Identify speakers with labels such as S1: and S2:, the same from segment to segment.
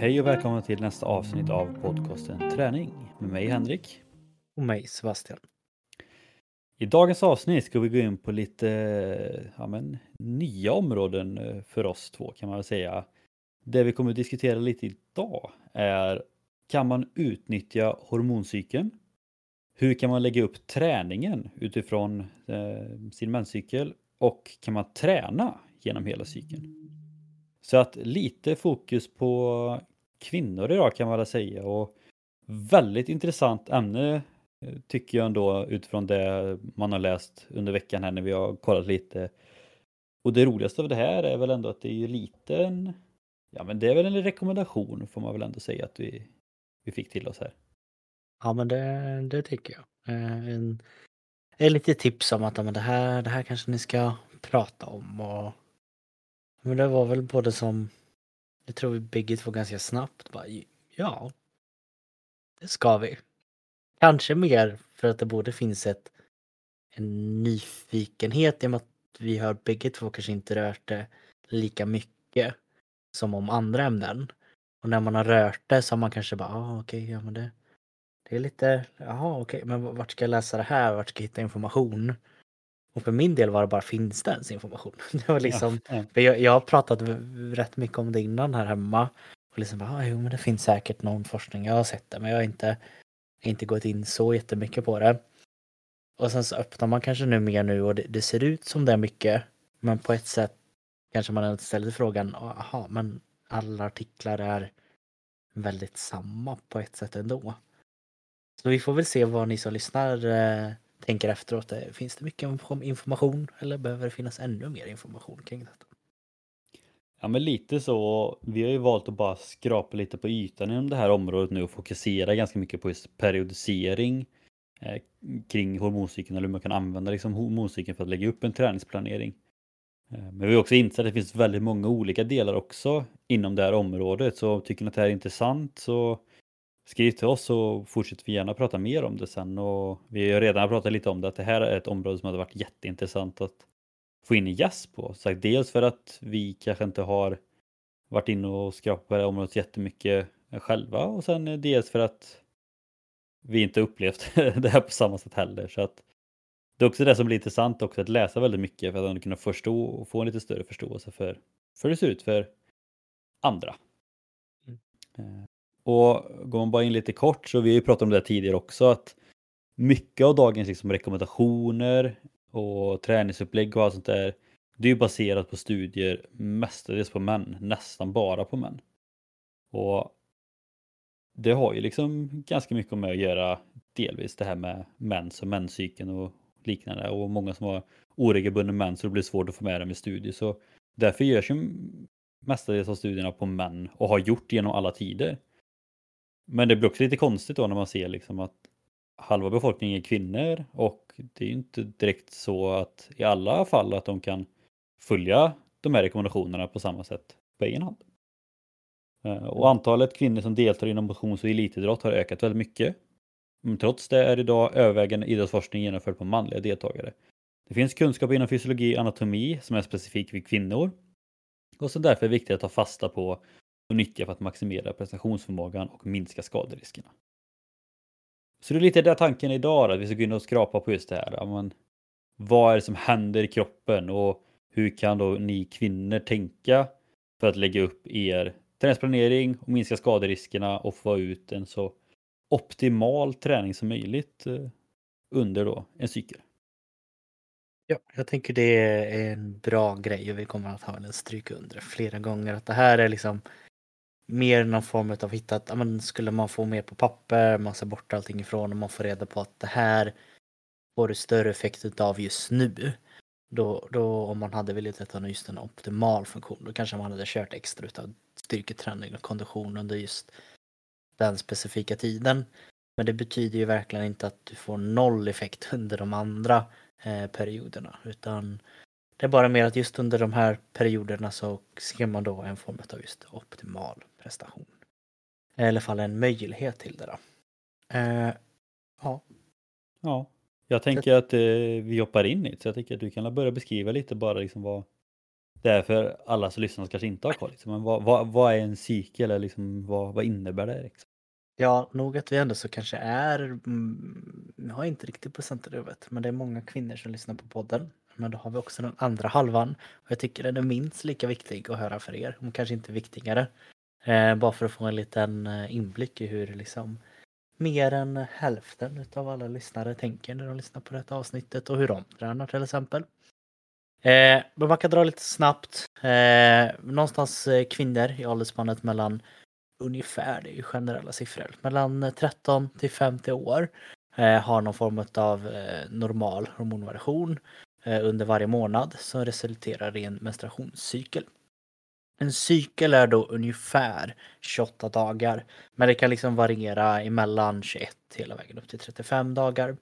S1: Hej och välkomna till nästa avsnitt av podcasten Träning med mig Henrik.
S2: Och mig Sebastian.
S1: I dagens avsnitt ska vi gå in på lite ja, men, nya områden eh, för oss två kan man väl säga. Det vi kommer att diskutera lite idag är kan man utnyttja hormoncykeln? Hur kan man lägga upp träningen utifrån eh, sin menscykel? Och kan man träna genom hela cykeln? Så att lite fokus på kvinnor idag kan man väl säga och väldigt intressant ämne eh, tycker jag ändå utifrån det man har läst under veckan här när vi har kollat lite. Och det roligaste av det här är väl ändå att det är ju liten, ja men det är väl en rekommendation får man väl ändå säga att vi, vi fick till oss här.
S2: Ja men det, det tycker jag. Eh, en, en lite tips om att men det, här, det här kanske ni ska prata om och men det var väl både som, det tror vi bägge två ganska snabbt, bara, ja, det ska vi. Kanske mer för att det både finns ett, en nyfikenhet i och med att vi har bägge två kanske inte rört det lika mycket som om andra ämnen. Och när man har rört det så har man kanske bara, ah, okej, okay, ja men det, det är lite, jaha okej, okay, men vart ska jag läsa det här, vart ska jag hitta information? Och för min del var det bara finns det ens information? Det var liksom, ja, ja. Jag, jag har pratat rätt mycket om det innan här hemma. Och liksom ah, jo men det finns säkert någon forskning, jag har sett det men jag har inte, inte gått in så jättemycket på det. Och sen så öppnar man kanske nu mer nu och det, det ser ut som det är mycket. Men på ett sätt kanske man ställer frågan, jaha men alla artiklar är väldigt samma på ett sätt ändå. Så vi får väl se vad ni som lyssnar eh, tänker efteråt. Eh, finns det mycket information eller behöver det finnas ännu mer information kring detta?
S1: Ja men lite så. Vi har ju valt att bara skrapa lite på ytan inom det här området nu och fokusera ganska mycket på just periodisering eh, kring hormoncykeln eller hur man kan använda liksom hormoncykeln för att lägga upp en träningsplanering. Eh, men vi har också insett att det finns väldigt många olika delar också inom det här området så tycker ni att det här är intressant så skriv till oss så fortsätter vi gärna prata mer om det sen och vi har redan pratat lite om det att det här är ett område som hade varit jätteintressant att få in en gäst på. Så dels för att vi kanske inte har varit inne och skrapat på det här området jättemycket själva och sen dels för att vi inte upplevt det här på samma sätt heller. Så att det är också det som blir intressant också att läsa väldigt mycket för att kunna förstå och få en lite större förståelse för, för hur det ser ut för andra. Mm. Och går man bara in lite kort så vi har ju pratat om det tidigare också att mycket av dagens liksom rekommendationer och träningsupplägg och allt sånt där det är ju baserat på studier mestadels på män, nästan bara på män. Och det har ju liksom ganska mycket med att göra delvis det här med mens och menscykeln och liknande och många som har oregelbunden mens så det blir svårt att få med dem i studier så därför görs ju mestadels av studierna på män och har gjort genom alla tider. Men det blir också lite konstigt då när man ser liksom att halva befolkningen är kvinnor och det är ju inte direkt så att i alla fall att de kan följa de här rekommendationerna på samma sätt på egen hand. Eh, och antalet kvinnor som deltar inom motions och elitidrott har ökat väldigt mycket. Men trots det är idag övervägande idrottsforskning genomförd på manliga deltagare. Det finns kunskap inom fysiologi och anatomi som är specifik vid kvinnor och som därför är viktigt att ta fasta på och nyttja för att maximera prestationsförmågan och minska skaderiskerna. Så det är lite där tanken idag, att vi ska gå in och skrapa på just det här. Men vad är det som händer i kroppen och hur kan då ni kvinnor tänka för att lägga upp er träningsplanering och minska skaderiskerna och få ut en så optimal träning som möjligt eh, under då en cykel.
S2: Ja, jag tänker det är en bra grej och vi kommer att ha en stryk under flera gånger att det här är liksom mer någon form av hittat, men skulle man få mer på papper, man ser bort allting ifrån och man får reda på att det här får du större effekt av just nu. Då, då om man hade velat veta just en optimal funktion, då kanske man hade kört extra utav styrketräning och kondition under just den specifika tiden. Men det betyder ju verkligen inte att du får noll effekt under de andra eh, perioderna, utan det är bara mer att just under de här perioderna så ser man då en form av just optimal prestation. I alla fall en möjlighet till det då. Eh, ja.
S1: Ja, jag tänker att eh, vi hoppar in i det. Så jag tänker att du kan börja beskriva lite bara liksom vad, Därför alla som lyssnar kanske inte har koll. Liksom. Men vad, vad, vad är en cykel? Eller liksom, vad, vad innebär det? Liksom?
S2: Ja, nog att vi ändå så kanske är, mm, jag har inte riktigt procent i huvudet, men det är många kvinnor som lyssnar på podden. Men då har vi också den andra halvan. Och jag tycker den är minst lika viktig att höra för er, om kanske inte viktigare. Eh, bara för att få en liten eh, inblick i hur liksom mer än hälften av alla lyssnare tänker när de lyssnar på detta avsnittet och hur de tränar till exempel. Eh, men man kan dra lite snabbt. Eh, någonstans eh, kvinnor i åldersspannet mellan ungefär, det är ju generella siffror, mellan 13 till 50 år eh, har någon form av eh, normal hormonvariation eh, under varje månad som resulterar i en menstruationscykel. En cykel är då ungefär 28 dagar, men det kan liksom variera emellan 21 hela vägen upp till 35 dagar.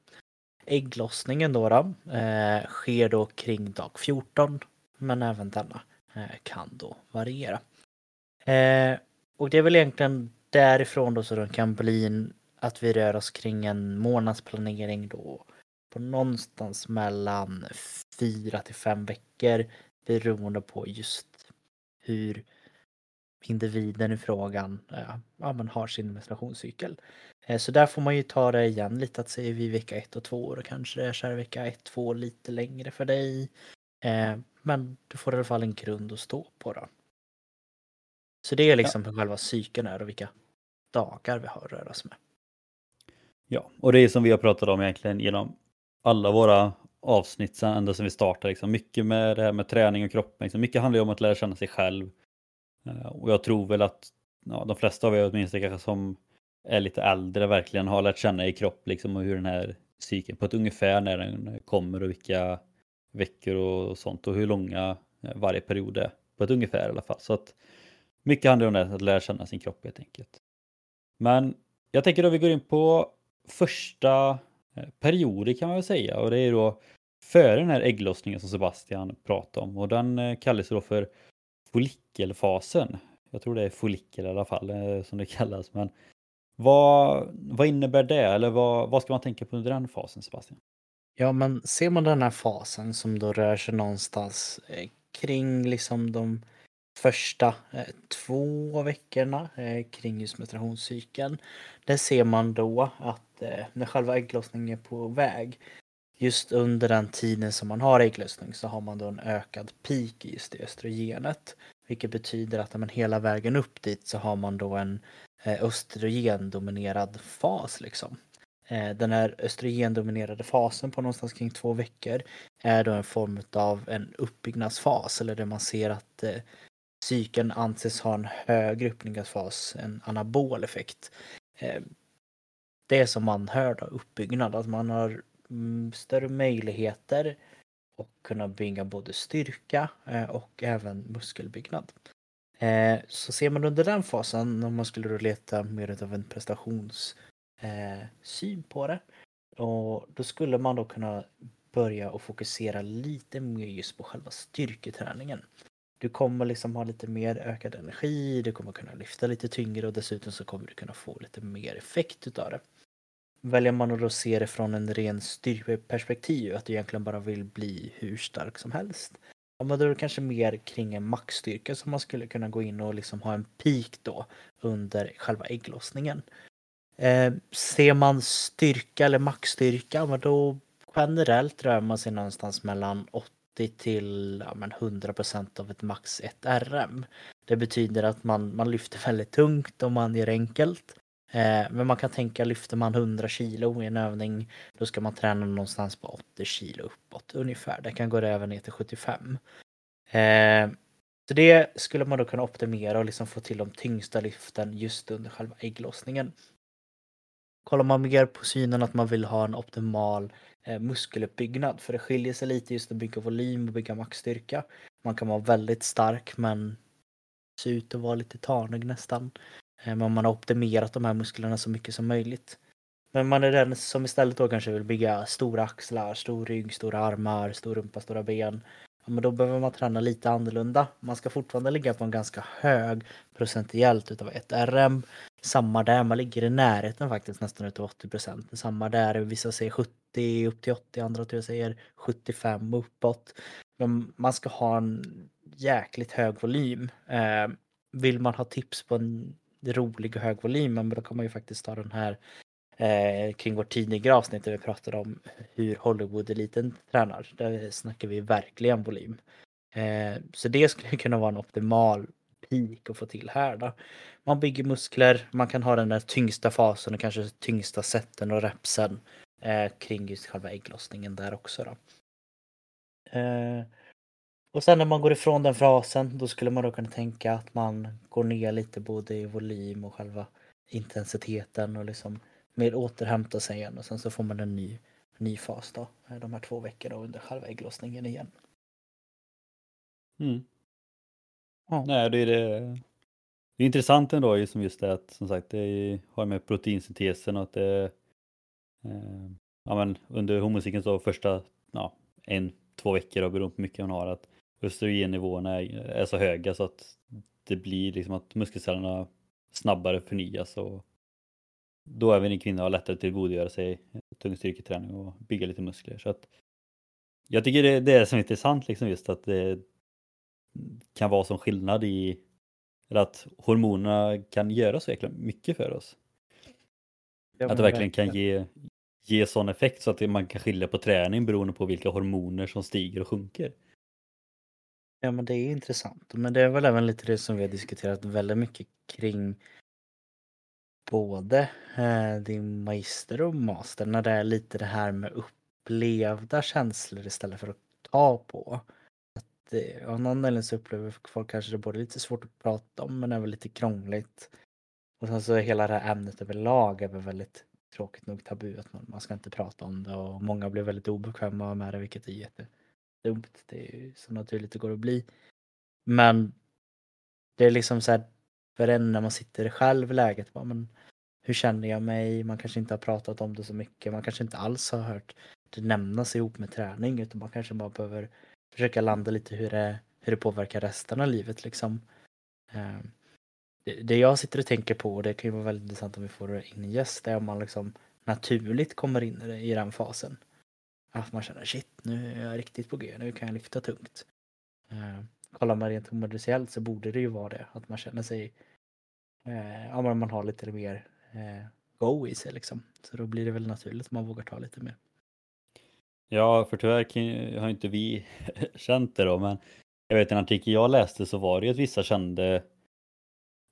S2: Ägglossningen då, då eh, sker då kring dag 14, men även denna eh, kan då variera. Eh, och det är väl egentligen därifrån då så det kan bli att vi rör oss kring en månadsplanering då på någonstans mellan fyra till fem veckor beroende på just hur individen i frågan eh, ja, men har sin menstruationscykel. Eh, så där får man ju ta det igen lite att säga vid vecka ett och två och kanske det är så här vecka ett, två lite längre för dig. Eh, men du får i alla fall en grund att stå på då. Så det är liksom ja. hur själva cykeln är och vilka dagar vi har att röra oss med.
S1: Ja, och det är som vi har pratat om egentligen genom alla våra avsnitt sen ända sedan vi startade. Liksom. Mycket med det här med träning och kroppen. Liksom. Mycket handlar ju om att lära känna sig själv. Eh, och jag tror väl att ja, de flesta av er åtminstone kanske som är lite äldre verkligen har lärt känna i kropp liksom, och hur den här cykeln på ett ungefär när den kommer och vilka veckor och sånt och hur långa eh, varje period är. På ett ungefär i alla fall. Så att mycket handlar om det, att lära känna sin kropp helt enkelt. Men jag tänker då vi går in på första eh, perioder kan man väl säga och det är då före den här ägglossningen som Sebastian pratade om och den eh, kallas då för follikelfasen. Jag tror det är follikel i alla fall eh, som det kallas. Men vad, vad innebär det eller vad, vad ska man tänka på under den fasen Sebastian?
S2: Ja, men ser man den här fasen som då rör sig någonstans eh, kring liksom de första eh, två veckorna eh, kring just menstruationscykeln. Där ser man då att eh, när själva ägglossningen är på väg just under den tiden som man har ägglossning så har man då en ökad peak i just det östrogenet. Vilket betyder att men, hela vägen upp dit så har man då en eh, östrogendominerad fas liksom. Eh, den här östrogendominerade fasen på någonstans kring två veckor är då en form av en uppbyggnadsfas eller där man ser att eh, cykeln anses ha en högre uppbyggnadsfas, en anabol effekt. Eh, det som man hör då, uppbyggnad, att man har Mm, större möjligheter och kunna bygga både styrka eh, och även muskelbyggnad. Eh, så ser man under den fasen, om man skulle leta mer av en prestationssyn eh, på det, och då skulle man då kunna börja och fokusera lite mer just på själva styrketräningen. Du kommer liksom ha lite mer ökad energi, du kommer kunna lyfta lite tyngre och dessutom så kommer du kunna få lite mer effekt utav det. Väljer man att då se det från en ren styrkeperspektiv, att du egentligen bara vill bli hur stark som helst. Ja, men då är det kanske mer kring en maxstyrka som man skulle kunna gå in och liksom ha en peak då under själva ägglossningen. Eh, ser man styrka eller maxstyrka, men då generellt rör man sig någonstans mellan 80 till ja, men 100% av ett max 1 RM. Det betyder att man, man lyfter väldigt tungt om man gör enkelt. Eh, men man kan tänka lyfter man 100 kilo i en övning då ska man träna någonstans på 80 kilo uppåt ungefär. Det kan gå även ner till 75. Eh, så det skulle man då kunna optimera och liksom få till de tyngsta lyften just under själva ägglossningen. Kollar man mer på synen att man vill ha en optimal eh, muskeluppbyggnad. För det skiljer sig lite just att bygga volym och bygga maxstyrka. Man kan vara väldigt stark men se ut att vara lite tanig nästan. Ehm, men man har optimerat de här musklerna så mycket som möjligt. Men man är den som istället då kanske vill bygga stora axlar, stor rygg, stora armar, stor rumpa, stora ben. Ja, men då behöver man träna lite annorlunda. Man ska fortfarande ligga på en ganska hög procentuellt utav ett RM. Samma där, man ligger i närheten faktiskt nästan utav 80 procent. Samma där, vissa säger 70 upp till 80, andra tror jag säger 75 uppåt. Men man ska ha en jäkligt hög volym. Eh, vill man ha tips på en rolig och hög volym, men då kan man ju faktiskt ta den här eh, kring vårt tidigare avsnitt där vi pratade om hur Hollywood-eliten tränar. Där snackar vi verkligen volym. Eh, så det skulle kunna vara en optimal peak att få till här då. Man bygger muskler, man kan ha den där tyngsta fasen och kanske tyngsta sätten och repsen eh, kring just själva ägglossningen där också då. Eh, och sen när man går ifrån den frasen då skulle man då kunna tänka att man går ner lite både i volym och själva intensiteten och liksom mer återhämta sig igen och sen så får man en ny, ny fas då. Eh, de här två veckorna under själva ägglossningen igen.
S1: Mm. Ja. Nej, det är det. Det är intressant ändå som just det att som sagt det har med proteinsyntesen och att det eh, ja, men under hormoncykeln så första ja, en, två veckor då, beroende på hur mycket man har att östrogennivåerna är, är så höga så att det blir liksom att muskelcellerna snabbare förnyas och då även en kvinna har lättare att tillgodogöra sig tung styrketräning och bygga lite muskler. Så att jag tycker det, det är är intressant liksom just att det kan vara som skillnad i eller att hormonerna kan göra så jäkla mycket för oss. Ja, att det verkligen kan ge, ge sån effekt så att man kan skilja på träning beroende på vilka hormoner som stiger och sjunker.
S2: Ja men det är intressant. Men det är väl även lite det som vi har diskuterat väldigt mycket kring både eh, din magister och master när det är lite det här med upplevda känslor istället för att ta på. Att eh, av någon anledning så upplever folk kanske det både lite svårt att prata om men även lite krångligt. Och sen så är hela det här ämnet överlag är väl väldigt tråkigt nog tabu att man, man ska inte prata om det och många blir väldigt obekväma med det vilket är jätte dumt. Det är ju så naturligt det går att bli. Men det är liksom så här för en när man sitter själv i läget. Bara, men hur känner jag mig? Man kanske inte har pratat om det så mycket. Man kanske inte alls har hört det nämnas ihop med träning utan man kanske bara behöver försöka landa lite hur det, hur det påverkar resten av livet liksom. Ehm, det jag sitter och tänker på, och det kan ju vara väldigt intressant om vi får in en gäst, det är om man liksom naturligt kommer in i den fasen. Att man känner shit, nu är jag riktigt på G, nu kan jag lyfta tungt. Eh, kollar man rent kommersiellt så borde det ju vara det, att man känner sig, eh, ja men man har lite mer eh, go i sig liksom. Så då blir det väl naturligt att man vågar ta lite mer.
S1: Ja, för tyvärr har inte vi känt det då, men jag vet en artikel jag läste så var det ju att vissa kände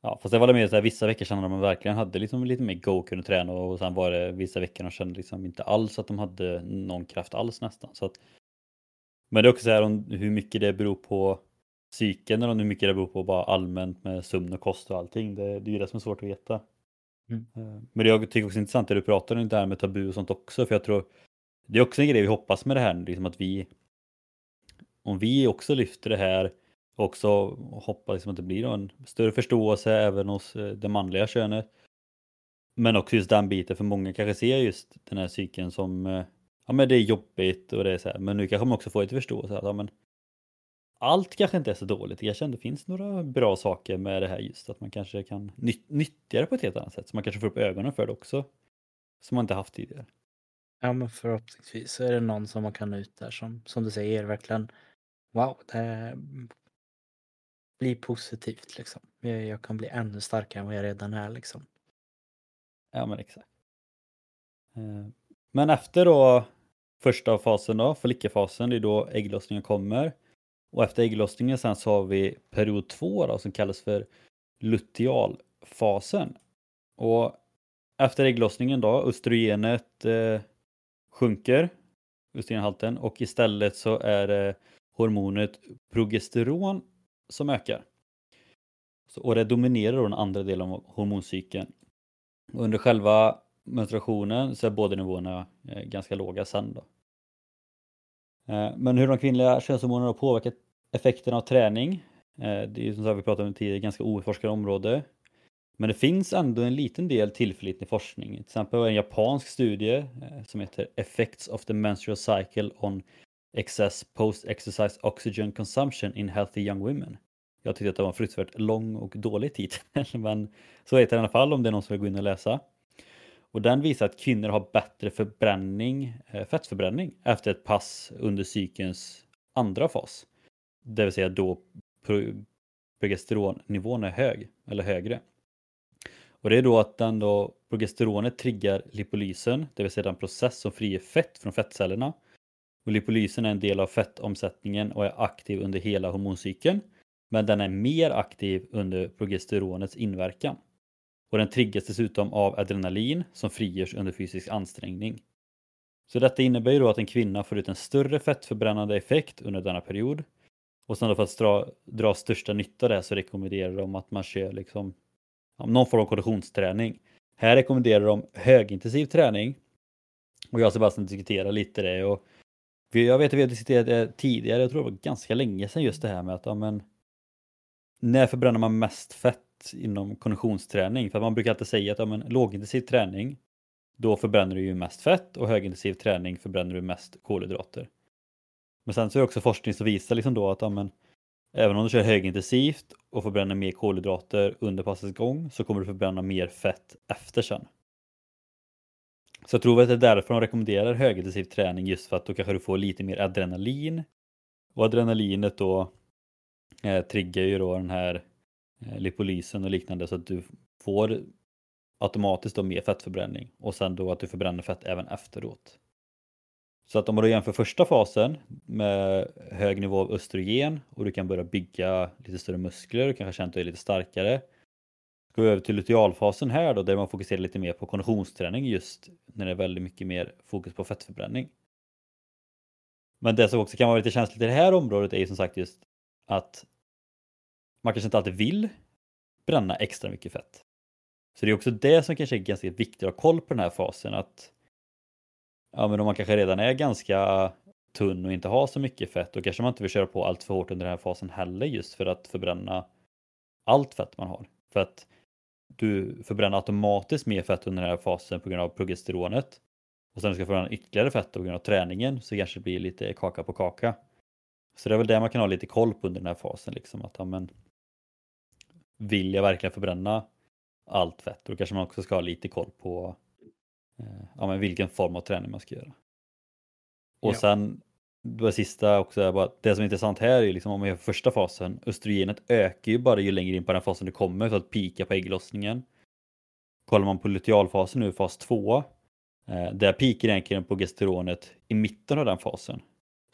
S1: Ja, fast det var det mer så här, vissa veckor kände de verkligen hade liksom lite mer go, kunde träna och sen var det vissa veckor de kände liksom inte alls att de hade någon kraft alls nästan. Så att, men det är också så här om hur mycket det beror på psyken eller hur mycket det beror på bara allmänt med sömn och kost och allting. Det, det är ju det som är svårt att veta. Mm. Eh, men jag tycker också det är intressant det du pratar om det här med tabu och sånt också för jag tror det är också en grej vi hoppas med det här liksom att vi om vi också lyfter det här också hoppas liksom att det blir en större förståelse även hos eh, det manliga könet. Men också just den biten för många kanske ser just den här cykeln som eh, ja men det är jobbigt och det är så här men nu kanske man också får lite förståelse att ja, men allt kanske inte är så dåligt. Jag känner att det finns några bra saker med det här just att man kanske kan nytt nyttja det på ett helt annat sätt. Så man kanske får upp ögonen för det också. Som man inte haft tidigare.
S2: Ja men förhoppningsvis så är det någon som man kan nå ut där som, som du säger verkligen wow, det bli positivt liksom. Jag, jag kan bli ännu starkare än vad jag redan är liksom.
S1: Ja men exakt. Eh, men efter då första fasen då, follikelfasen, det är då ägglossningen kommer. Och efter ägglossningen sen så har vi period två då, som kallas för lutealfasen. Och efter ägglossningen då, östrogenet eh, sjunker, östrogenhalten, och istället så är det hormonet progesteron som ökar. Så, och det dominerar då den andra delen av hormoncykeln. Under själva menstruationen så är båda nivåerna eh, ganska låga sen då. Eh, men hur de kvinnliga könshormonerna har påverkat effekten av träning. Eh, det är som sagt, vi pratade om tidigare, ganska outforskat område. Men det finns ändå en liten del tillförlitlig forskning. Till exempel en japansk studie eh, som heter Effects of the Menstrual Cycle on Excess Post-Exercise Oxygen Consumption in Healthy Young Women. Jag tyckte att det var en fruktansvärt lång och dålig titel, men så heter den i alla fall om det är någon som vill gå in och läsa. Och den visar att kvinnor har bättre förbränning, eh, fettförbränning efter ett pass under cykelns andra fas. Det vill säga då progesteronnivån är hög eller högre. Och det är då att den då progesteronet triggar lipolysen, det vill säga den process som frigör fett från fettcellerna. Och lipolysen är en del av fettomsättningen och är aktiv under hela hormoncykeln. Men den är mer aktiv under progesteronets inverkan. Och den triggas dessutom av adrenalin som frigörs under fysisk ansträngning. Så detta innebär ju då att en kvinna får ut en större fettförbrännande effekt under denna period. Och sen då för att dra, dra största nytta av det så rekommenderar de att man kör liksom någon form av konditionsträning. Här rekommenderar de högintensiv träning. Och jag och Sebastian diskuterar lite det. Och jag vet att vi har diskuterat det tidigare, jag tror det var ganska länge sedan just det här med att ja, men, när förbränner man mest fett inom konditionsträning? För man brukar alltid säga att ja, men, lågintensiv träning då förbränner du ju mest fett och högintensiv träning förbränner du mest kolhydrater. Men sen så är det också forskning som visar liksom då att ja, men, även om du kör högintensivt och förbränner mer kolhydrater under passets gång så kommer du förbränna mer fett efter sen. Så jag tror att det är därför de rekommenderar högintensiv träning just för att då kanske du får lite mer adrenalin. Och adrenalinet då eh, triggar ju då den här eh, lipolysen och liknande så att du får automatiskt då mer fettförbränning och sen då att du förbränner fett även efteråt. Så att om du jämför första fasen med hög nivå av östrogen och du kan börja bygga lite större muskler och kanske känna att du är lite starkare. Går vi över till lutealfasen här då där man fokuserar lite mer på konditionsträning just när det är väldigt mycket mer fokus på fettförbränning. Men det som också kan vara lite känsligt i det här området är ju som sagt just att man kanske inte alltid vill bränna extra mycket fett. Så det är också det som kanske är ganska viktigt att ha koll på den här fasen att ja, men om man kanske redan är ganska tunn och inte har så mycket fett då kanske man inte vill köra på allt för hårt under den här fasen heller just för att förbränna allt fett man har. För att du förbränner automatiskt mer fett under den här fasen på grund av progesteronet. Och sen ska du förbränna ytterligare fett på grund av träningen så kanske det blir lite kaka på kaka. Så det är väl det man kan ha lite koll på under den här fasen. Liksom, att, ja, men, vill jag verkligen förbränna allt fett? Då kanske man också ska ha lite koll på eh, ja, men vilken form av träning man ska göra. Och ja. sen det sista också, är bara, det som är intressant här är liksom om man gör första fasen, östrogenet ökar ju bara ju längre in på den fasen du kommer för att pika på ägglossningen. Kollar man på lutealfasen nu, fas 2, eh, där pikar egentligen progesteronet i mitten av den fasen.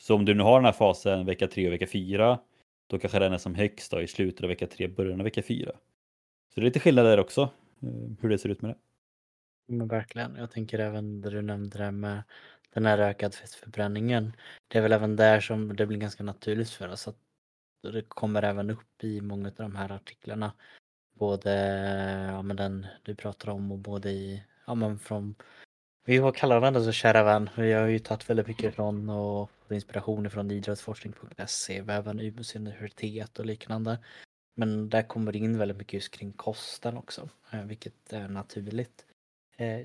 S1: Så om du nu har den här fasen vecka 3 och vecka 4, då kanske den är som högst då, i slutet av vecka 3, början av vecka 4. Så det är lite skillnad där också, eh, hur det ser ut med det.
S2: Men verkligen. Jag tänker även det du nämnde där med den här ökade fettförbränningen. Det är väl även där som det blir ganska naturligt för oss att det kommer även upp i många av de här artiklarna. Både ja, men den du pratar om och både i, ja men från, vi har kallar varandra så kära vän. Vi har ju tagit väldigt mycket från och inspiration från idrottsforskning.se, även Umeås universitet och liknande. Men där kommer det in väldigt mycket just kring kosten också, eh, vilket är naturligt. Eh,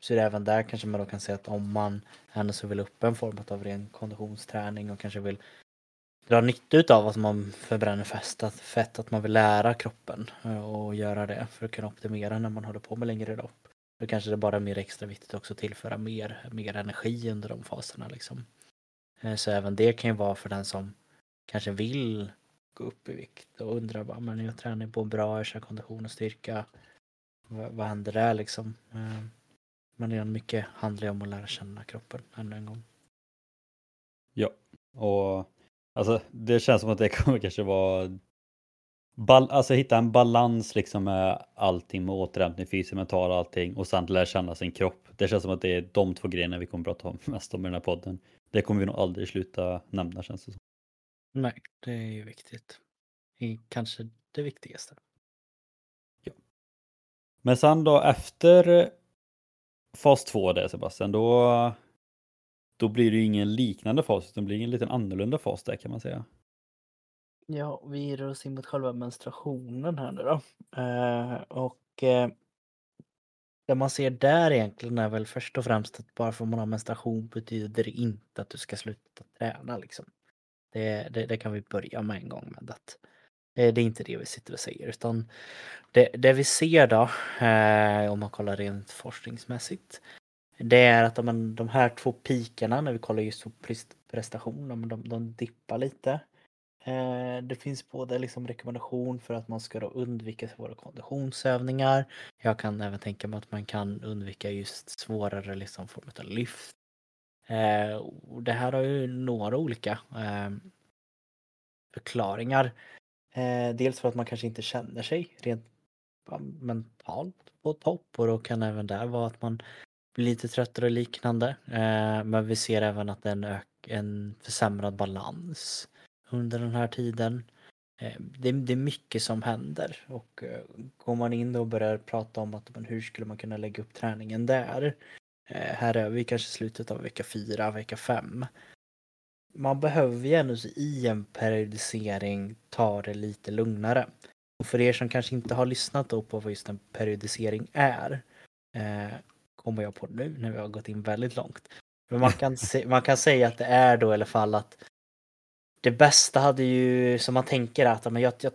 S2: så det är även där kanske man då kan säga att om man ändå så vill upp en form av ren konditionsträning och kanske vill dra nytta av att man förbränner fett, att, fett, att man vill lära kroppen eh, och göra det för att kunna optimera när man håller på med längre lopp. Då kanske det bara är mer extra viktigt också att tillföra mer, mer energi under de faserna liksom. Eh, så även det kan ju vara för den som kanske vill gå upp i vikt och undrar bara, men jag tränar på bra, jag kör kondition och styrka. Vad, vad händer där liksom? Eh, men redan mycket handlar ju om att lära känna kroppen ännu en gång.
S1: Ja, och alltså det känns som att det kommer kanske vara Bal alltså hitta en balans liksom med allting med återhämtning, fysiskt, mental allting och sen lära känna sin kropp. Det känns som att det är de två grejerna vi kommer prata om mest om i den här podden. Det kommer vi nog aldrig sluta nämna känns det som.
S2: Nej, det är ju viktigt. Kanske det viktigaste.
S1: Ja. Men sen då efter fas 2 där Sebastian, då, då blir det ju ingen liknande fas utan det blir en liten annorlunda fas där kan man säga.
S2: Ja, vi rör oss in mot själva menstruationen här nu då. Eh, och eh, det man ser där egentligen är väl först och främst att bara för att man har menstruation betyder det inte att du ska sluta träna liksom. Det, det, det, kan vi börja med en gång med att det, det är inte det vi sitter och säger utan det, det vi ser då, eh, om man kollar rent forskningsmässigt, det är att de, de här två pikarna när vi kollar just på prestation, de, de, de dippar lite. Eh, det finns både liksom rekommendation för att man ska då undvika svåra konditionsövningar. Jag kan även tänka mig att man kan undvika just svårare liksom form av lyft. Eh, och det här har ju några olika eh, förklaringar. Eh, dels för att man kanske inte känner sig rent mentalt på topp och då kan även där vara att man blir lite tröttare och liknande. Eh, men vi ser även att det är en, en försämrad balans under den här tiden. Eh, det, det, är mycket som händer och eh, går man in och börjar prata om att men hur skulle man kunna lägga upp träningen där? Eh, här är vi kanske slutet av vecka fyra, vecka fem. Man behöver ju ändå i en periodisering ta det lite lugnare. Och för er som kanske inte har lyssnat då på vad just en periodisering är eh, kommer jag på nu när vi har gått in väldigt långt. Men man kan, se, man kan säga att det är då i alla fall att det bästa hade ju, som man tänker att men jag, jag,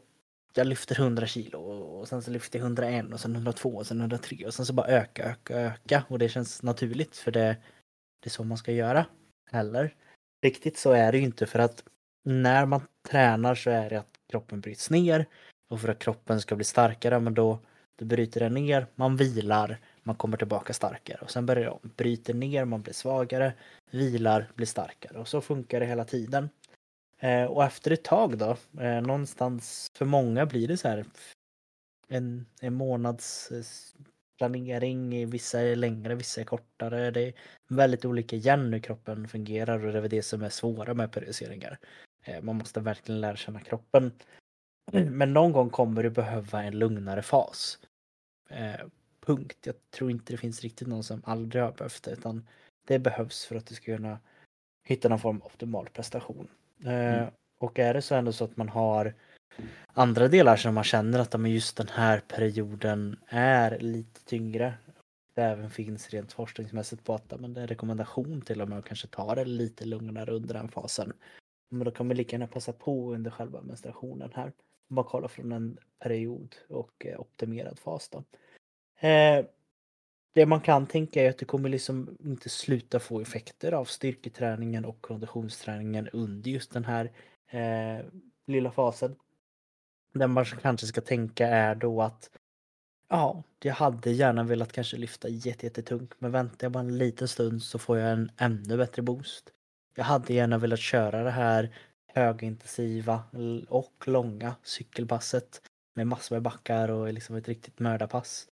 S2: jag lyfter 100 kilo och sen så lyfter jag 101 och sen 102 och sen 103 och sen så bara öka, öka, öka och det känns naturligt för det, det är så man ska göra. Eller? Riktigt så är det ju inte för att när man tränar så är det att kroppen bryts ner och för att kroppen ska bli starkare men då, då bryter den ner, man vilar, man kommer tillbaka starkare och sen börjar det om. Bryter ner, man blir svagare, vilar, blir starkare och så funkar det hela tiden. Eh, och efter ett tag då, eh, någonstans för många blir det så här en, en månads eh, planering, vissa är längre, vissa är kortare. Det är väldigt olika igen hur kroppen fungerar och det är väl det som är svåra med periodiseringar. Eh, man måste verkligen lära känna kroppen. Men någon gång kommer du behöva en lugnare fas. Eh, punkt. Jag tror inte det finns riktigt någon som aldrig har behövt det utan det behövs för att du ska kunna hitta någon form av optimal prestation. Mm. Eh, och är det så ändå så att man har andra delar som man känner att just den här perioden är lite tyngre. Det även finns rent forskningsmässigt på att men det är rekommendation till och med att kanske ta det lite lugnare under den fasen. Men då kan man lika gärna passa på under själva menstruationen här. Bara kolla från en period och eh, optimerad fas då. Det man kan tänka är att det kommer liksom inte sluta få effekter av styrketräningen och konditionsträningen under just den här eh, lilla fasen. Det man kanske ska tänka är då att ja, jag hade gärna velat kanske lyfta jättetungt men väntar jag bara en liten stund så får jag en ännu bättre boost. Jag hade gärna velat köra det här högintensiva och långa cykelpasset med massor med backar och liksom ett riktigt mördarpass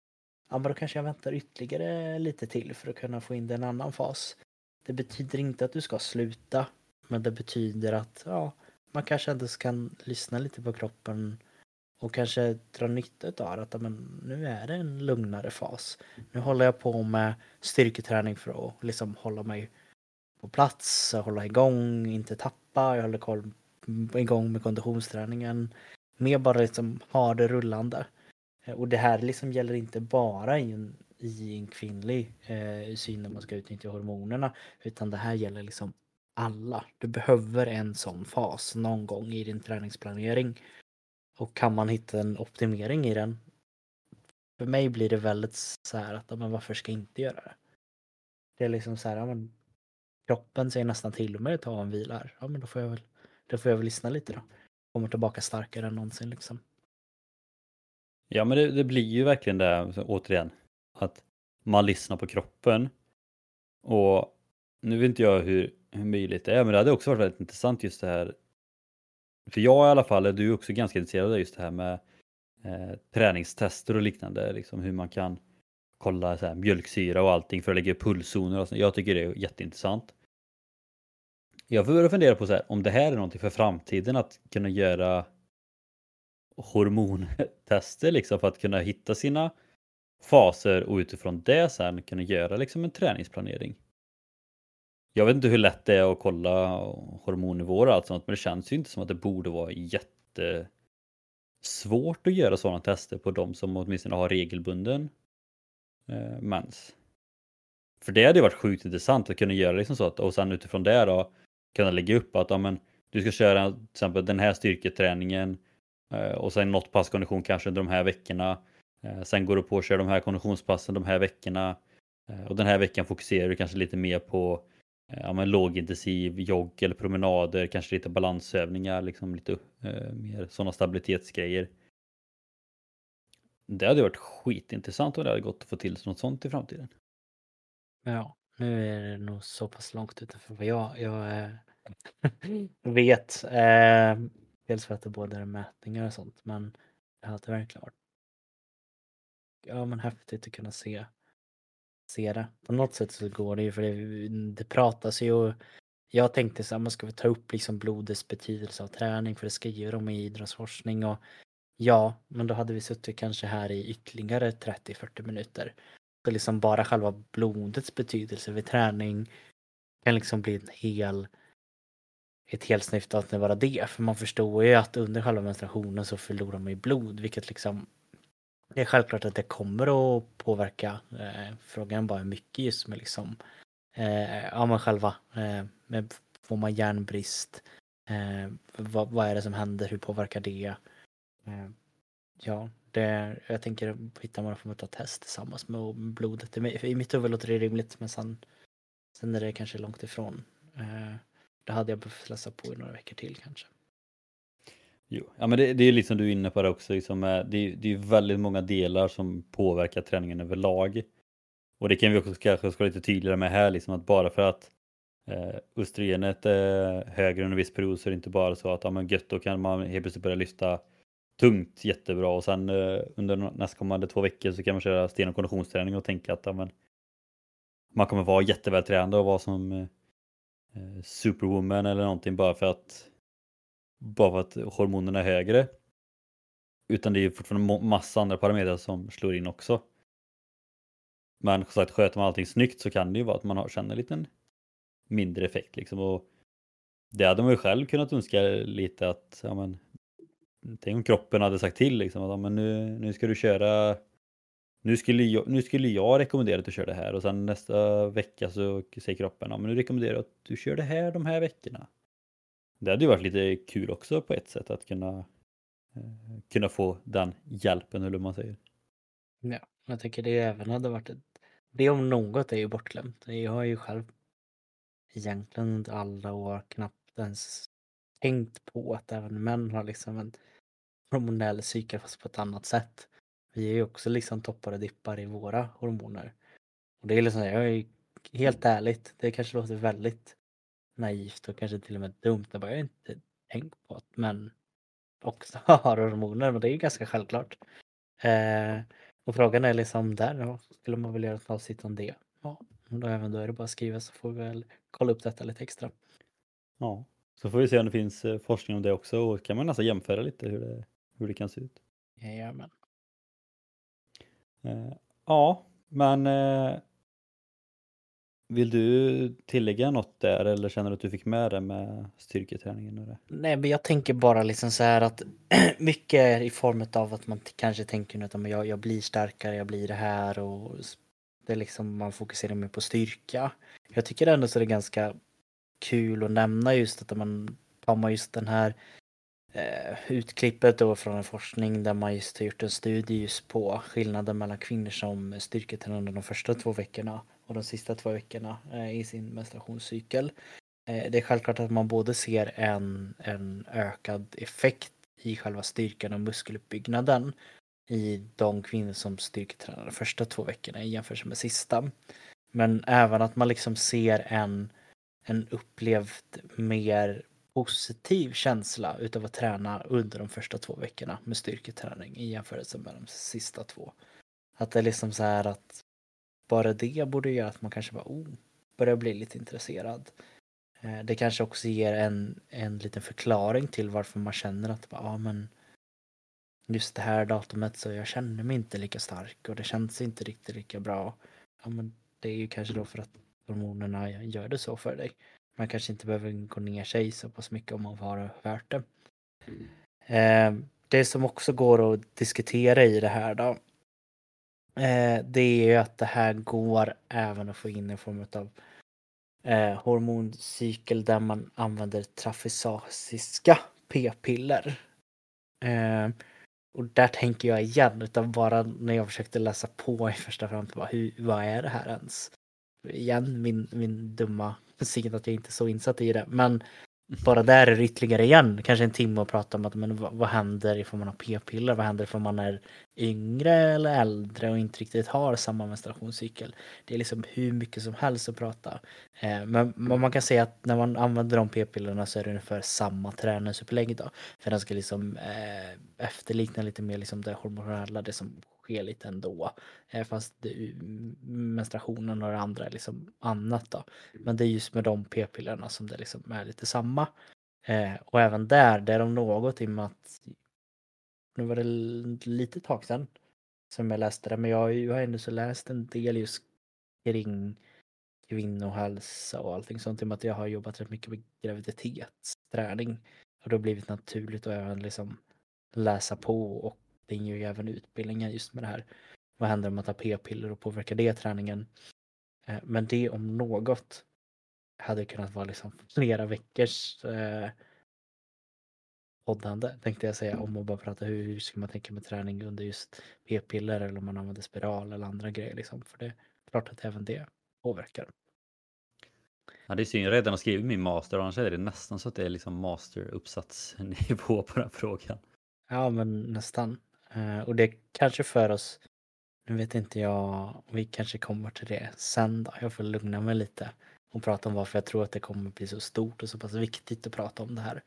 S2: ja men då kanske jag väntar ytterligare lite till för att kunna få in det i en annan fas. Det betyder inte att du ska sluta, men det betyder att ja, man kanske ändå kan lyssna lite på kroppen och kanske dra nytta av att men, nu är det en lugnare fas. Nu håller jag på med styrketräning för att liksom hålla mig på plats, hålla igång, inte tappa, jag håller koll igång med konditionsträningen. Mer bara liksom ha det rullande. Eh, och det här liksom gäller inte bara i en, i en kvinnlig eh, syn när man ska utnyttja hormonerna utan det här gäller liksom alla. Du behöver en sån fas någon gång i din träningsplanering. Och kan man hitta en optimering i den för mig blir det väldigt så här att men varför ska jag inte göra det? Det är liksom så här, ja, men, kroppen säger nästan till mig att ta en vila här. Ja men då får jag väl, då får jag väl lyssna lite då. Kommer tillbaka starkare än någonsin liksom.
S1: Ja men det, det blir ju verkligen det återigen. Att man lyssnar på kroppen. Och nu vet inte jag hur, hur möjligt det är men det hade också varit väldigt intressant just det här. För jag i alla fall, är du också ganska intresserad av just det här med eh, träningstester och liknande. Liksom hur man kan kolla så här, mjölksyra och allting för att lägga pulszoner och sånt. Jag tycker det är jätteintressant. Jag börjar fundera på så här, om det här är någonting för framtiden att kunna göra hormontester liksom för att kunna hitta sina faser och utifrån det sen kunna göra liksom en träningsplanering. Jag vet inte hur lätt det är att kolla hormonnivåer och allt sånt men det känns ju inte som att det borde vara jättesvårt att göra sådana tester på de som åtminstone har regelbunden eh, mens. För det hade varit sjukt intressant att kunna göra liksom så att och sen utifrån det då kunna lägga upp att ja, men, du ska köra till exempel den här styrketräningen Eh, Eh, och sen något pass kondition kanske under de här veckorna. Eh, sen går du på och kör de här konditionspassen de här veckorna. Eh, och den här veckan fokuserar du kanske lite mer på ja, men lågintensiv jogg eller promenader, kanske lite balansövningar, liksom lite eh, mer sådana stabilitetsgrejer. Det hade varit skitintressant om det hade gått att få till något sånt i framtiden.
S2: Ja, nu är det nog så pass långt utanför vad jag, jag äh, vet. Äh, dels för att det både är mätningar och sånt, men det hade verkligen varit ja, men häftigt att kunna se, se det. På något sätt så går det ju, för det, det pratas ju och jag tänkte så här, man ska vi ta upp liksom blodets betydelse av träning, för det skriver de i idrottsforskning och ja, men då hade vi suttit kanske här i ytterligare 30-40 minuter. Så liksom bara själva blodets betydelse vid träning kan liksom bli en hel ett helt snitt att det bara det. För man förstår ju att under själva menstruationen så förlorar man ju blod, vilket liksom det är självklart att det kommer att påverka. Eh, frågan bara hur mycket just med liksom eh, ja men själva eh, med, får man järnbrist? Eh, vad, vad, är det som händer? Hur påverkar det? Eh, ja, det, jag tänker hitta någon form av test tillsammans med blodet. I mitt huvud låter det rimligt men sen, sen är det kanske långt ifrån. Eh, det hade jag behövt läsa på i några veckor till kanske.
S1: Jo, ja men det, det är liksom du är inne på det också, liksom, det, det är väldigt många delar som påverkar träningen överlag. Och det kan vi också kanske ska lite tydligare med här, liksom att bara för att eh, östrogenet är högre under en viss period så är det inte bara så att ja, men gött, då kan man helt plötsligt börja lyfta tungt jättebra och sen eh, under nästkommande två veckor så kan man köra sten och konditionsträning och tänka att ja, men, man kommer vara jättevältränad och vara som eh, Eh, superwoman eller någonting bara för att bara för att hormonerna är högre. Utan det är fortfarande massa andra parametrar som slår in också. Men som sagt, sköter man allting snyggt så kan det ju vara att man har, känner en liten mindre effekt liksom. Och det hade man ju själv kunnat önska lite att, ja men, tänk om kroppen hade sagt till liksom att ja, men nu, nu ska du köra nu skulle, jag, nu skulle jag rekommendera att du kör det här och sen nästa vecka så säger kroppen ja, men nu rekommenderar jag att du kör det här de här veckorna. Det hade ju varit lite kul också på ett sätt att kunna, eh, kunna få den hjälpen eller hur man säger.
S2: Ja, jag tycker det även hade varit ett, det om något är ju bortglömt. Jag har ju själv egentligen under alla år knappt ens tänkt på att även män har liksom en hormonell cykel fast på ett annat sätt. Vi är ju också liksom toppar och dippar i våra hormoner. Och det är liksom, jag är helt ärligt, det kanske låter väldigt naivt och kanske till och med dumt. Jag bara, jag har inte tänkt på att män också har hormoner, men det är ju ganska självklart. Eh, och frågan är liksom där, då skulle man väl göra ett avsnitt om det? Ja, då, även då är det bara att skriva så får vi väl kolla upp detta lite extra.
S1: Ja, så får vi se om det finns eh, forskning om det också och kan man nästan jämföra lite hur det, hur det kan se ut.
S2: Jajamän.
S1: Eh, ja, men eh, vill du tillägga något där eller känner du att du fick med det med styrketräningen? Och det?
S2: Nej, men jag tänker bara liksom så här att mycket är i form av att man kanske tänker att jag, jag blir starkare, jag blir det här och det är liksom man fokuserar mer på styrka. Jag tycker ändå så är det ganska kul att nämna just att man tar man just den här eh, utklippet då från en forskning där man just har gjort en studie just på skillnaden mellan kvinnor som styrketränar de första två veckorna och de sista två veckorna eh, i sin menstruationscykel. Eh, det är självklart att man både ser en, en ökad effekt i själva styrkan och muskeluppbyggnaden i de kvinnor som styrketränar de första två veckorna i jämförelse med sista. Men även att man liksom ser en, en upplevd mer positiv känsla utav att träna under de första två veckorna med styrketräning i jämförelse med de sista två. Att det är liksom så här att bara det borde göra att man kanske bara oh, börjar bli lite intresserad. Eh, det kanske också ger en, en liten förklaring till varför man känner att ja ah, men just det här datumet så jag känner mig inte lika stark och det känns inte riktigt lika bra. Ja men det är ju kanske då för att hormonerna gör det så för dig. Man kanske inte behöver gå ner sig så pass mycket om man har hört det. Eh, det som också går att diskutera i det här då. Eh, det är ju att det här går även att få in en form av eh, hormoncykel där man använder trafisasiska p-piller. Och där tänker jag igen, utan bara när jag försökte läsa på i första hur, vad är det här ens? Igen, min, min dumma säkert att jag inte är så insatt i det, men bara där är det ytterligare igen, kanske en timme att prata om att men vad, vad händer ifall man har p-piller, vad händer ifall man är yngre eller äldre och inte riktigt har samma menstruationscykel. Det är liksom hur mycket som helst att prata. Eh, men, men man kan säga att när man använder de p-pillerna så är det ungefär samma träningsupplägg då. För den ska liksom eh, efterlikna lite mer liksom det hormonella, det som sker lite ändå. Eh, fast det, menstruationen och det andra är liksom annat då. Men det är just med de p-pillerna som det liksom är lite samma. Eh, och även där, det är de något i och med att nu var det lite tag sedan som jag läste det, men jag, jag har ändå så läst en del just kring kvinnohälsa och allting sånt i och med att jag har jobbat rätt mycket med graviditetsträning. Och det har blivit naturligt att även liksom läsa på och det ingår ju även utbildningar just med det här. Vad händer om man tar p-piller och påverkar det träningen? Eh, men det om något hade kunnat vara liksom flera veckors eh, poddande tänkte jag säga om att bara prata hur, hur ska man tänka med träning under just p-piller eller om man använder spiral eller andra grejer liksom. För det är klart att även det påverkar.
S1: Ja, det är synd, jag redan har skrivit min master annars är det nästan så att det är liksom masteruppsatsnivå på den frågan.
S2: Ja, men nästan. Eh, och det kanske för oss, nu vet inte jag, vi kanske kommer till det sen då. Jag får lugna mig lite och prata om varför jag tror att det kommer bli så stort och så pass viktigt att prata om det här.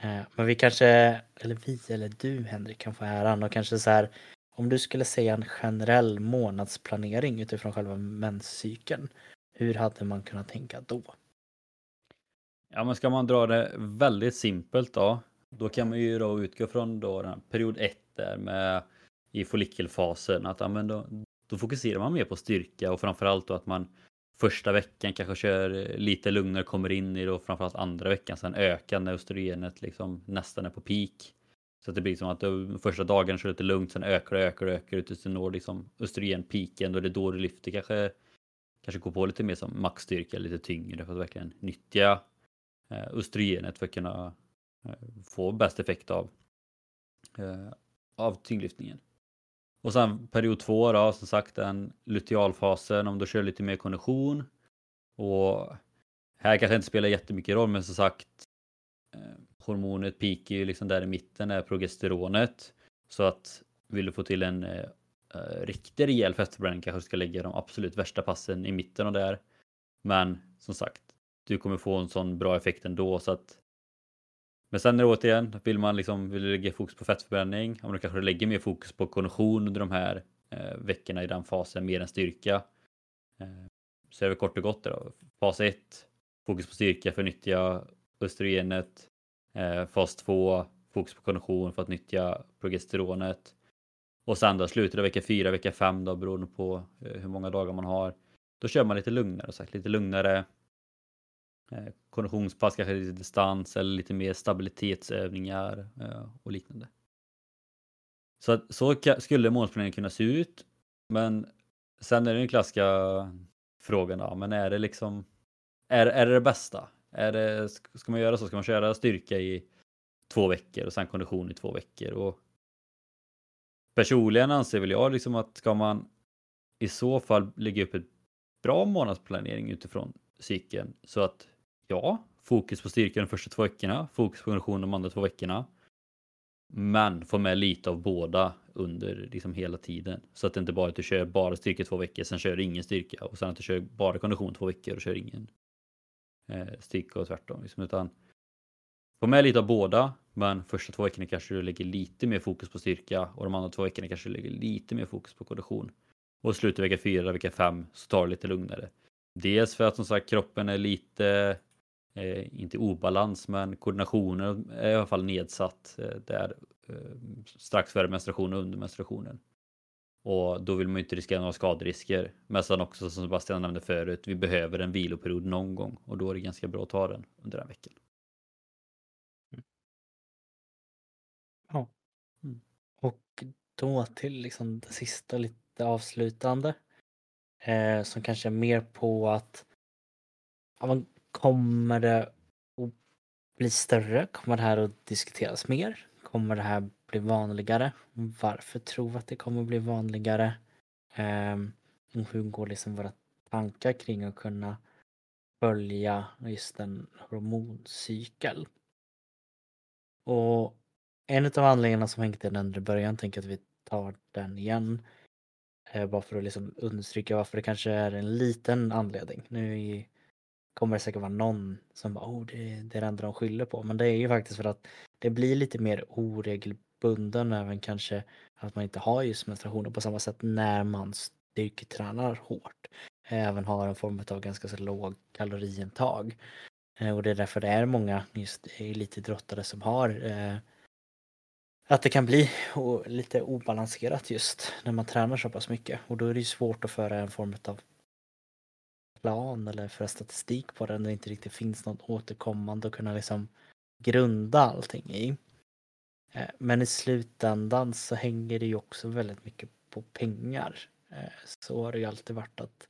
S2: Eh, men vi kanske, eller vi eller du Henrik kan få äran och kanske så här om du skulle säga en generell månadsplanering utifrån själva menscykeln, hur hade man kunnat tänka då?
S1: Ja, men ska man dra det väldigt simpelt då, då kan man ju då utgå från då den period 1 där med i follikelfasen att ja, men då, då fokuserar man mer på styrka och framförallt då att man första veckan kanske kör lite lugnare, kommer in i då framförallt andra veckan sen ökar när östrogenet liksom nästan är på peak. Så att det blir som att de första dagen kör lite lugnt, sen ökar det, ökar det, ökar det tills du når liksom östrogenpiken och det är då du lyfter kanske kanske går på lite mer som maxstyrka, lite tyngre för att verkligen nyttja eh, östrogenet för att kunna Eh, få bäst effekt av, eh, av tyngdlyftningen. Och sen period två då, som sagt den lutealfasen om du kör lite mer kondition. Och här kanske inte spelar jättemycket roll men som sagt eh, hormonet peakar ju liksom där i mitten är progesteronet. Så att vill du få till en eh, riktig rejäl fettförbränning kanske du ska lägga de absolut värsta passen i mitten och där. Men som sagt, du kommer få en sån bra effekt ändå så att men sen är det återigen, vill man liksom vill lägga fokus på fettförbränning, om du kanske lägger mer fokus på kondition under de här eh, veckorna i den fasen mer än styrka. Eh, så är det kort och gott då. Fas 1, fokus på styrka för att nyttja östrogenet. Eh, fas 2, fokus på kondition för att nyttja progesteronet. Och sen då slutet av vecka 4, vecka 5 då beroende på eh, hur många dagar man har. Då kör man lite lugnare, sagt, lite lugnare Eh, konditionspass, kanske lite distans eller lite mer stabilitetsövningar eh, och liknande. Så, att, så skulle målsplaneringen kunna se ut. Men sen är det den klassiska frågan då, men är det liksom är, är det det bästa? Är det, ska man göra så? Ska man köra styrka i två veckor och sen kondition i två veckor? Och personligen anser väl jag liksom att ska man i så fall lägga upp ett bra månadsplanering utifrån cykeln så att ja, fokus på styrka de första två veckorna, fokus på kondition de andra två veckorna. Men få med lite av båda under liksom hela tiden. Så att det inte bara är att du kör bara styrka två veckor, sen kör du ingen styrka och sen att du kör bara kondition två veckor och kör ingen eh, styrka och tvärtom. Liksom, utan få med lite av båda, men första två veckorna kanske du lägger lite mer fokus på styrka och de andra två veckorna kanske du lägger lite mer fokus på kondition. Och slutet vecka fyra, vecka fem så tar det lite lugnare. Dels för att som sagt kroppen är lite, eh, inte obalans, men koordinationen är i alla fall nedsatt eh, där eh, strax före menstruationen och under menstruationen. Och då vill man inte riskera några skaderisker. Men sen också som Sebastian nämnde förut, vi behöver en viloperiod någon gång och då är det ganska bra att ta den under den veckan.
S2: Mm. Ja. Mm. Och då till liksom det sista lite avslutande. Eh, som kanske är mer på att ja, kommer det att bli större? Kommer det här att diskuteras mer? Kommer det här bli vanligare? Varför tror vi att det kommer bli vanligare? Um, hur går liksom våra tankar kring att kunna följa just en hormoncykel. Och en av anledningarna som hängt i den i början, tänker att vi tar den igen. Eh, bara för att liksom understryka varför det kanske är en liten anledning. Nu kommer det säkert vara någon som bara, oh, det, det är det enda de skyller på. Men det är ju faktiskt för att det blir lite mer oregelbunden även kanske att man inte har just menstruationer på samma sätt när man styrketränar hårt. Även har en form av ganska så låg kaloriintag. Eh, och det är därför det är många just elitidrottare som har eh, att det kan bli lite obalanserat just när man tränar så pass mycket och då är det ju svårt att föra en form av plan eller föra statistik på det när det inte riktigt finns något återkommande att kunna liksom grunda allting i. Eh, men i slutändan så hänger det ju också väldigt mycket på pengar. Eh, så har det ju alltid varit att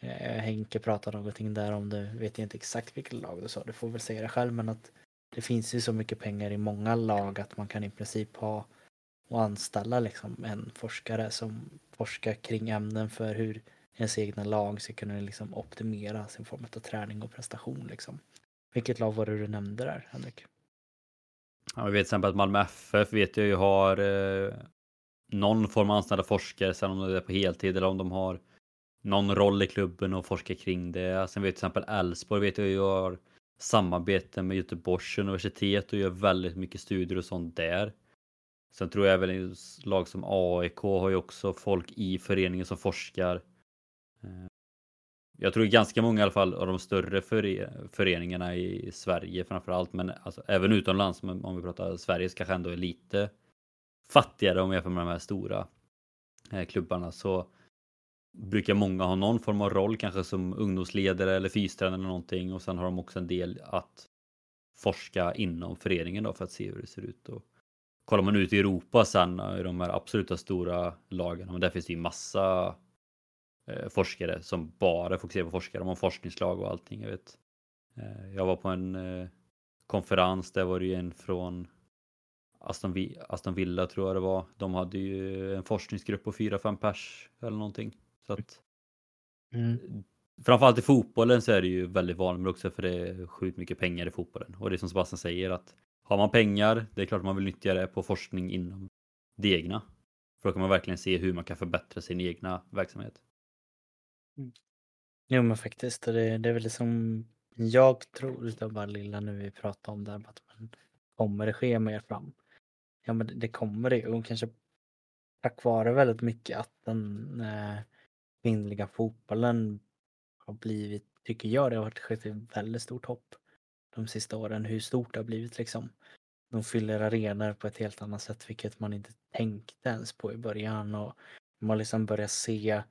S2: eh, Henke pratar någonting där om det, vet jag inte exakt vilket lag du sa, du får väl säga det själv men att det finns ju så mycket pengar i många lag att man kan i princip ha och anställa liksom en forskare som forskar kring ämnen för hur ens egna lag ska kunna liksom optimera sin form av träning och prestation. Liksom. Vilket lag var det du nämnde där, Henrik?
S1: Ja, vi vet till exempel att Malmö FF vet jag ju har eh, någon form av anställda forskare, sen om det är på heltid eller om de har någon roll i klubben och forskar kring det. Sen vet till exempel Elfsborg vet jag ju har samarbete med Göteborgs universitet och gör väldigt mycket studier och sånt där. Sen tror jag även lag som AIK har ju också folk i föreningen som forskar. Eh, jag tror ganska många i alla fall av de större föreningarna i Sverige framförallt, men alltså, även utomlands, om vi pratar Sverige, kanske ändå är lite fattigare om vi jämför med de här stora eh, klubbarna så brukar många ha någon form av roll, kanske som ungdomsledare eller fystränare eller någonting och sen har de också en del att forska inom föreningen då för att se hur det ser ut. Och kollar man ut i Europa sen eh, i de här absoluta stora lagen, men där finns det ju massa forskare som bara fokuserar på forskare, de har forskningslag och allting. Jag, vet. Eh, jag var på en eh, konferens, där var det ju en från Aston, Aston Villa tror jag det var. De hade ju en forskningsgrupp på 4-5 pers eller någonting. Så att, mm. Framförallt i fotbollen så är det ju väldigt vanligt men också för det är sjukt mycket pengar i fotbollen. Och det är som Sebastian säger att har man pengar, det är klart man vill nyttja det på forskning inom det egna. För då kan man verkligen se hur man kan förbättra sin egna verksamhet.
S2: Mm. Jo men faktiskt, det, det är väl liksom jag tror utav bara lilla nu vi pratar om det här, att man kommer det ske mer fram? Ja men det kommer det och kanske tack vare väldigt mycket att den eh, kvinnliga fotbollen har blivit, tycker jag, det har skett ett väldigt stort hopp de sista åren, hur stort det har blivit liksom. De fyller arenor på ett helt annat sätt, vilket man inte tänkte ens på i början och man liksom börjar se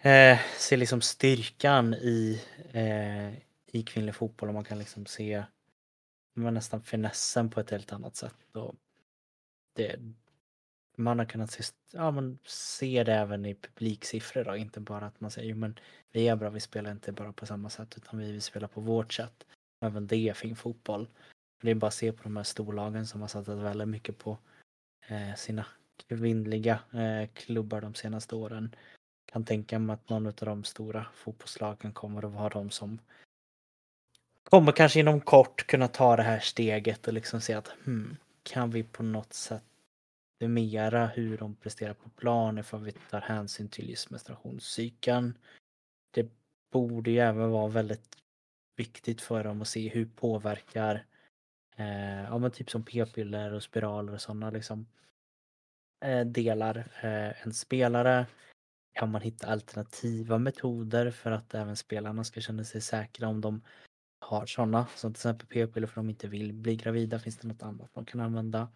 S2: eh, se liksom styrkan i, eh, i kvinnlig fotboll och man kan liksom se man nästan finessen på ett helt annat sätt. Och det, man har kunnat se, ja, man ser det även i publiksiffror då, inte bara att man säger men vi är bra, vi spelar inte bara på samma sätt utan vi vill spela på vårt sätt. Även det är fin fotboll. Det är bara att se på de här storlagen som har satsat väldigt mycket på eh, sina kvinnliga eh, klubbar de senaste åren. Kan tänka mig att någon av de stora fotbollslagen kommer att vara de som kommer kanske inom kort kunna ta det här steget och liksom se att hmm, kan vi på något sätt summera hur de presterar på plan ifall vi tar hänsyn till just menstruationscykeln. Det borde ju även vara väldigt viktigt för dem att se hur påverkar eh, ja, men typ som p-piller och spiraler och sådana liksom, eh, delar eh, en spelare. Kan man hitta alternativa metoder för att även spelarna ska känna sig säkra om de har sådana, som till exempel p-piller för att de inte vill bli gravida. Finns det något annat de kan använda?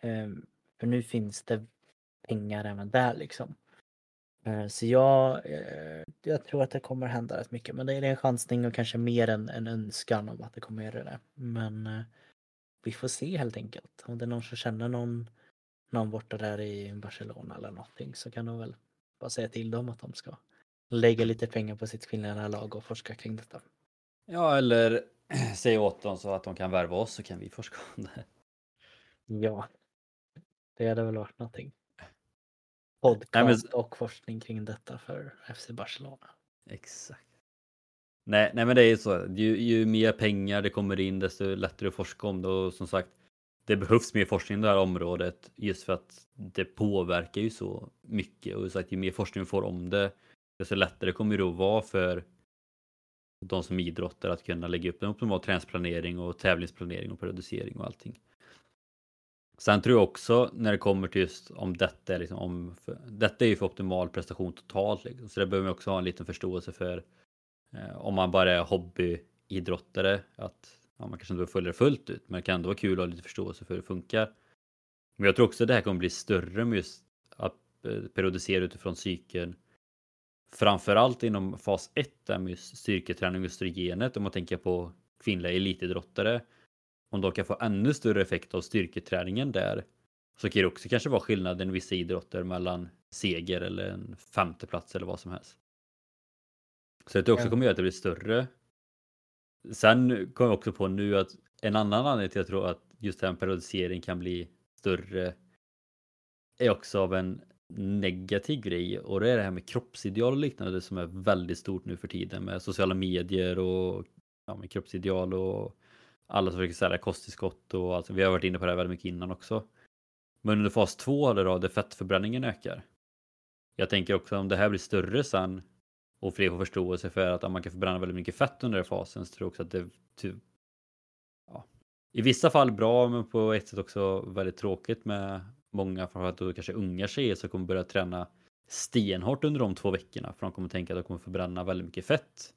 S2: Ehm, för nu finns det pengar även där liksom. Eh, så jag, eh, jag tror att det kommer hända rätt mycket. Men det är en chansning och kanske mer än en önskan om att det kommer göra det. Men eh, vi får se helt enkelt. Om det är någon som känner någon, någon borta där i Barcelona eller någonting så kan de väl bara säga till dem att de ska lägga lite pengar på sitt kvinnliga lag och forska kring detta.
S1: Ja, eller säga åt dem så att de kan värva oss så kan vi forska om det.
S2: Ja, det hade väl varit någonting. Podcast men... och forskning kring detta för FC Barcelona.
S1: Exakt. Nej, nej men det är ju så. Ju, ju mer pengar det kommer in desto lättare att forska om det och som sagt det behövs mer forskning i det här området just för att det påverkar ju så mycket och så att ju mer forskning vi får om det desto lättare kommer det att vara för de som idrottar att kunna lägga upp en optimal träningsplanering och tävlingsplanering och periodisering och allting. Sen tror jag också när det kommer till just om detta är liksom om för, detta är ju för optimal prestation totalt liksom. så det behöver man också ha en liten förståelse för eh, om man bara är hobbyidrottare att ja, man kanske inte behöver följa det fullt ut men det kan ändå vara kul att ha lite förståelse för hur det funkar. Men jag tror också att det här kommer bli större med just att eh, periodisera utifrån cykeln framförallt inom fas 1 där med styrketräning och östrogenet om man tänker på kvinnliga elitidrottare. Om de kan få ännu större effekt av styrketräningen där så kan det också kanske vara skillnaden i vissa idrotter mellan seger eller en femteplats eller vad som helst. Så det också kommer göra att det blir större. Sen kom jag också på nu att en annan anledning till att jag tror att just den periodisering kan bli större är också av en negativ grej och det är det här med kroppsideal och liknande som är väldigt stort nu för tiden med sociala medier och ja, med kroppsideal och alla som försöker sälja kosttillskott och alltså, vi har varit inne på det här väldigt mycket innan också. Men under fas 2 då, där fettförbränningen ökar. Jag tänker också om det här blir större sen och fler får förståelse för att man kan förbränna väldigt mycket fett under den fasen så tror jag också att det typ, ja, i vissa fall bra men på ett sätt också väldigt tråkigt med många, framförallt då kanske unga tjejer som kommer börja träna stenhårt under de två veckorna för de kommer tänka att de kommer förbränna väldigt mycket fett.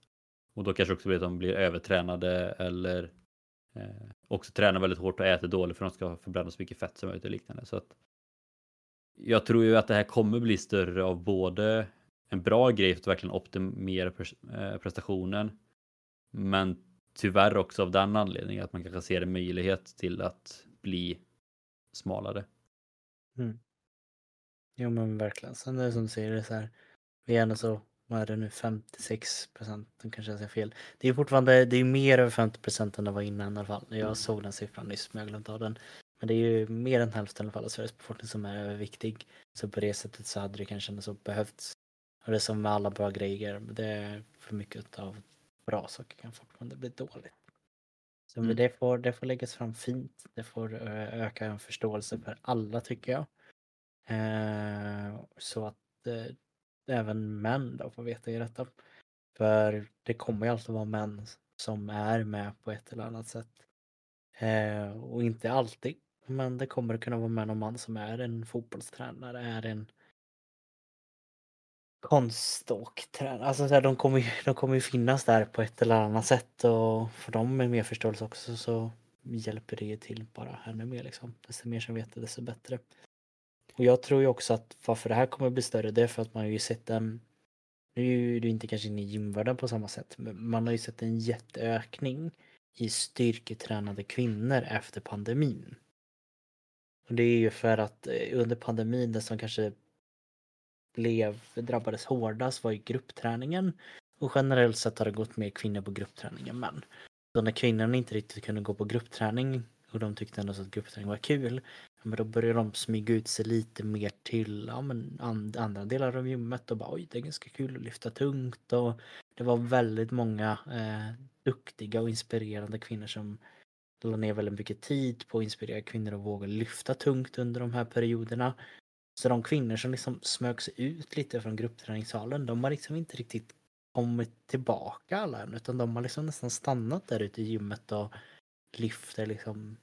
S1: Och då kanske också blir att de blir övertränade eller eh, också tränar väldigt hårt och äter dåligt för att de ska förbränna så mycket fett som möjligt och liknande. Så att jag tror ju att det här kommer bli större av både en bra grej för att verkligen optimera eh, prestationen men tyvärr också av den anledningen att man kanske ser en möjlighet till att bli smalare.
S2: Mm. Jo men verkligen. Sen är det som du säger, det är så här, vi är ändå så, vad är det nu, 56 procent, kanske jag säger fel. Det är fortfarande, det är mer över 50 procent än det var innan i alla fall. Jag mm. såg den siffran nyss men jag glömde av den. Men det är ju mer än hälften i alla fall av Sveriges befolkning som är överviktig. Så på det sättet så hade det kanske ändå så behövts. Och det är som med alla bra grejer, det är för mycket av bra saker kan fortfarande bli dåligt. Så mm. det, får, det får läggas fram fint. Det får öka en förståelse för alla tycker jag. Eh, så att eh, även män då får veta i detta. För det kommer ju alltid vara män som är med på ett eller annat sätt. Eh, och inte alltid. Men det kommer kunna vara män och man som är en fotbollstränare, är en konståktränare. Alltså så här, de, kommer ju, de kommer ju finnas där på ett eller annat sätt och för dem med mer förståelse också så hjälper det ju till bara ännu mer liksom. Desto mer som vet det, desto bättre. Och jag tror ju också att varför det här kommer bli större det är för att man har ju sett en nu är du inte kanske inne i gymvärlden på samma sätt men man har ju sett en jätteökning i styrketränade kvinnor efter pandemin. Och det är ju för att eh, under pandemin det som kanske blev, drabbades hårdast var ju gruppträningen och generellt sett har det gått mer kvinnor på gruppträning än män. Så när kvinnorna inte riktigt kunde gå på gruppträning och de tyckte ändå att gruppträning var kul men då började de smyga ut sig lite mer till ja, men and, andra delar av gymmet och bara oj det är ganska kul att lyfta tungt och det var väldigt många eh, duktiga och inspirerande kvinnor som la ner väldigt mycket tid på att inspirera kvinnor att våga lyfta tungt under de här perioderna. Så de kvinnor som liksom smög sig ut lite från gruppträningssalen de har liksom inte riktigt kommit tillbaka alla än utan de har liksom nästan stannat där ute i gymmet och lyfter liksom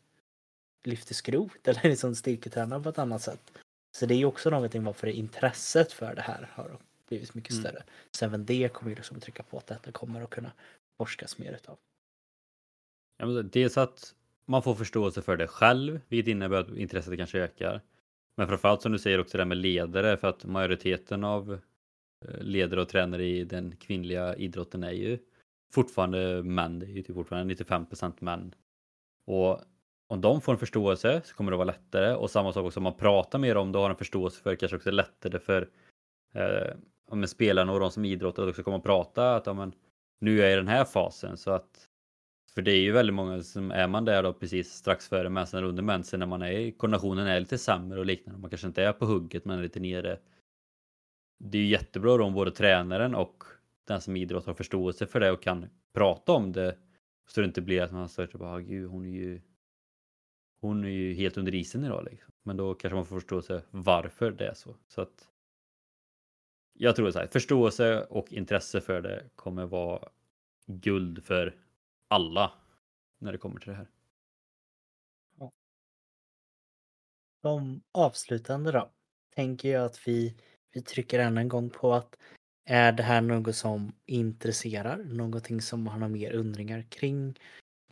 S2: lyfter skrot eller liksom styrketränar på ett annat sätt. Så det är ju också någonting varför intresset för det här har blivit mycket mm. större. Så även det kommer ju liksom trycka på att detta kommer att kunna forskas mer utav.
S1: Ja, men dels att man får förståelse för det själv, vilket innebär att intresset kanske ökar. Men framförallt som du säger också det här med ledare, för att majoriteten av eh, ledare och tränare i den kvinnliga idrotten är ju fortfarande män. Det är ju typ fortfarande 95% män. Och om de får en förståelse så kommer det vara lättare och samma sak också om man pratar mer om det och har en förståelse för det kanske också är lättare för eh, spelarna och de som idrottar att också komma och prata att ja, men, nu är jag i den här fasen så att för det är ju väldigt många som är man där då precis strax före mensen eller under mensen när man är i koordinationen är lite sämre och liknande. Man kanske inte är på hugget men är lite nere. Det är ju jättebra då om både tränaren och den som idrottar har förståelse för det och kan prata om det. Så det inte blir att man står bara, ah, gud hon är ju hon är ju helt under isen idag liksom. Men då kanske man får förståelse varför det är så. Så att jag tror så här, förståelse och intresse för det kommer vara guld för alla när det kommer till det här.
S2: Som avslutande då, tänker jag att vi, vi trycker än en gång på att är det här något som intresserar? Någonting som man har mer undringar kring?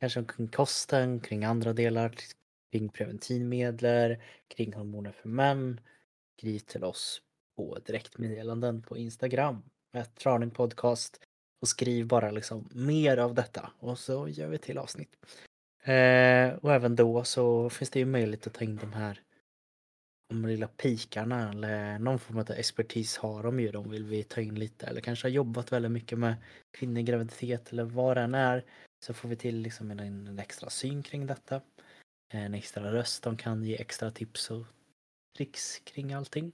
S2: Kanske kring kosten, kring andra delar, kring preventivmedel, kring hormoner för män? Skriv till oss på direktmeddelanden på Instagram med Traning Podcast och skriv bara liksom mer av detta och så gör vi till avsnitt. Eh, och även då så finns det ju möjlighet att ta in de här de lilla pikarna eller någon form av expertis har de ju. De vill vi ta in lite eller kanske har jobbat väldigt mycket med kvinnlig graviditet eller vad det än är. Så får vi till liksom en, en extra syn kring detta. En extra röst. De kan ge extra tips och tricks kring allting.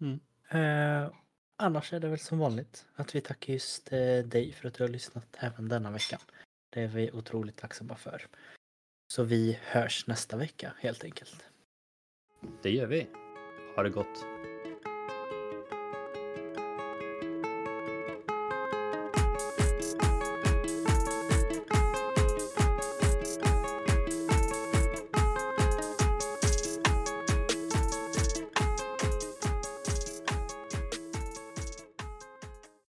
S1: Mm.
S2: Eh, annars är det väl som vanligt att vi tackar just eh, dig för att du har lyssnat även denna veckan. Det är vi otroligt tacksamma för. Så vi hörs nästa vecka helt enkelt.
S1: Det gör vi. Ha det gott.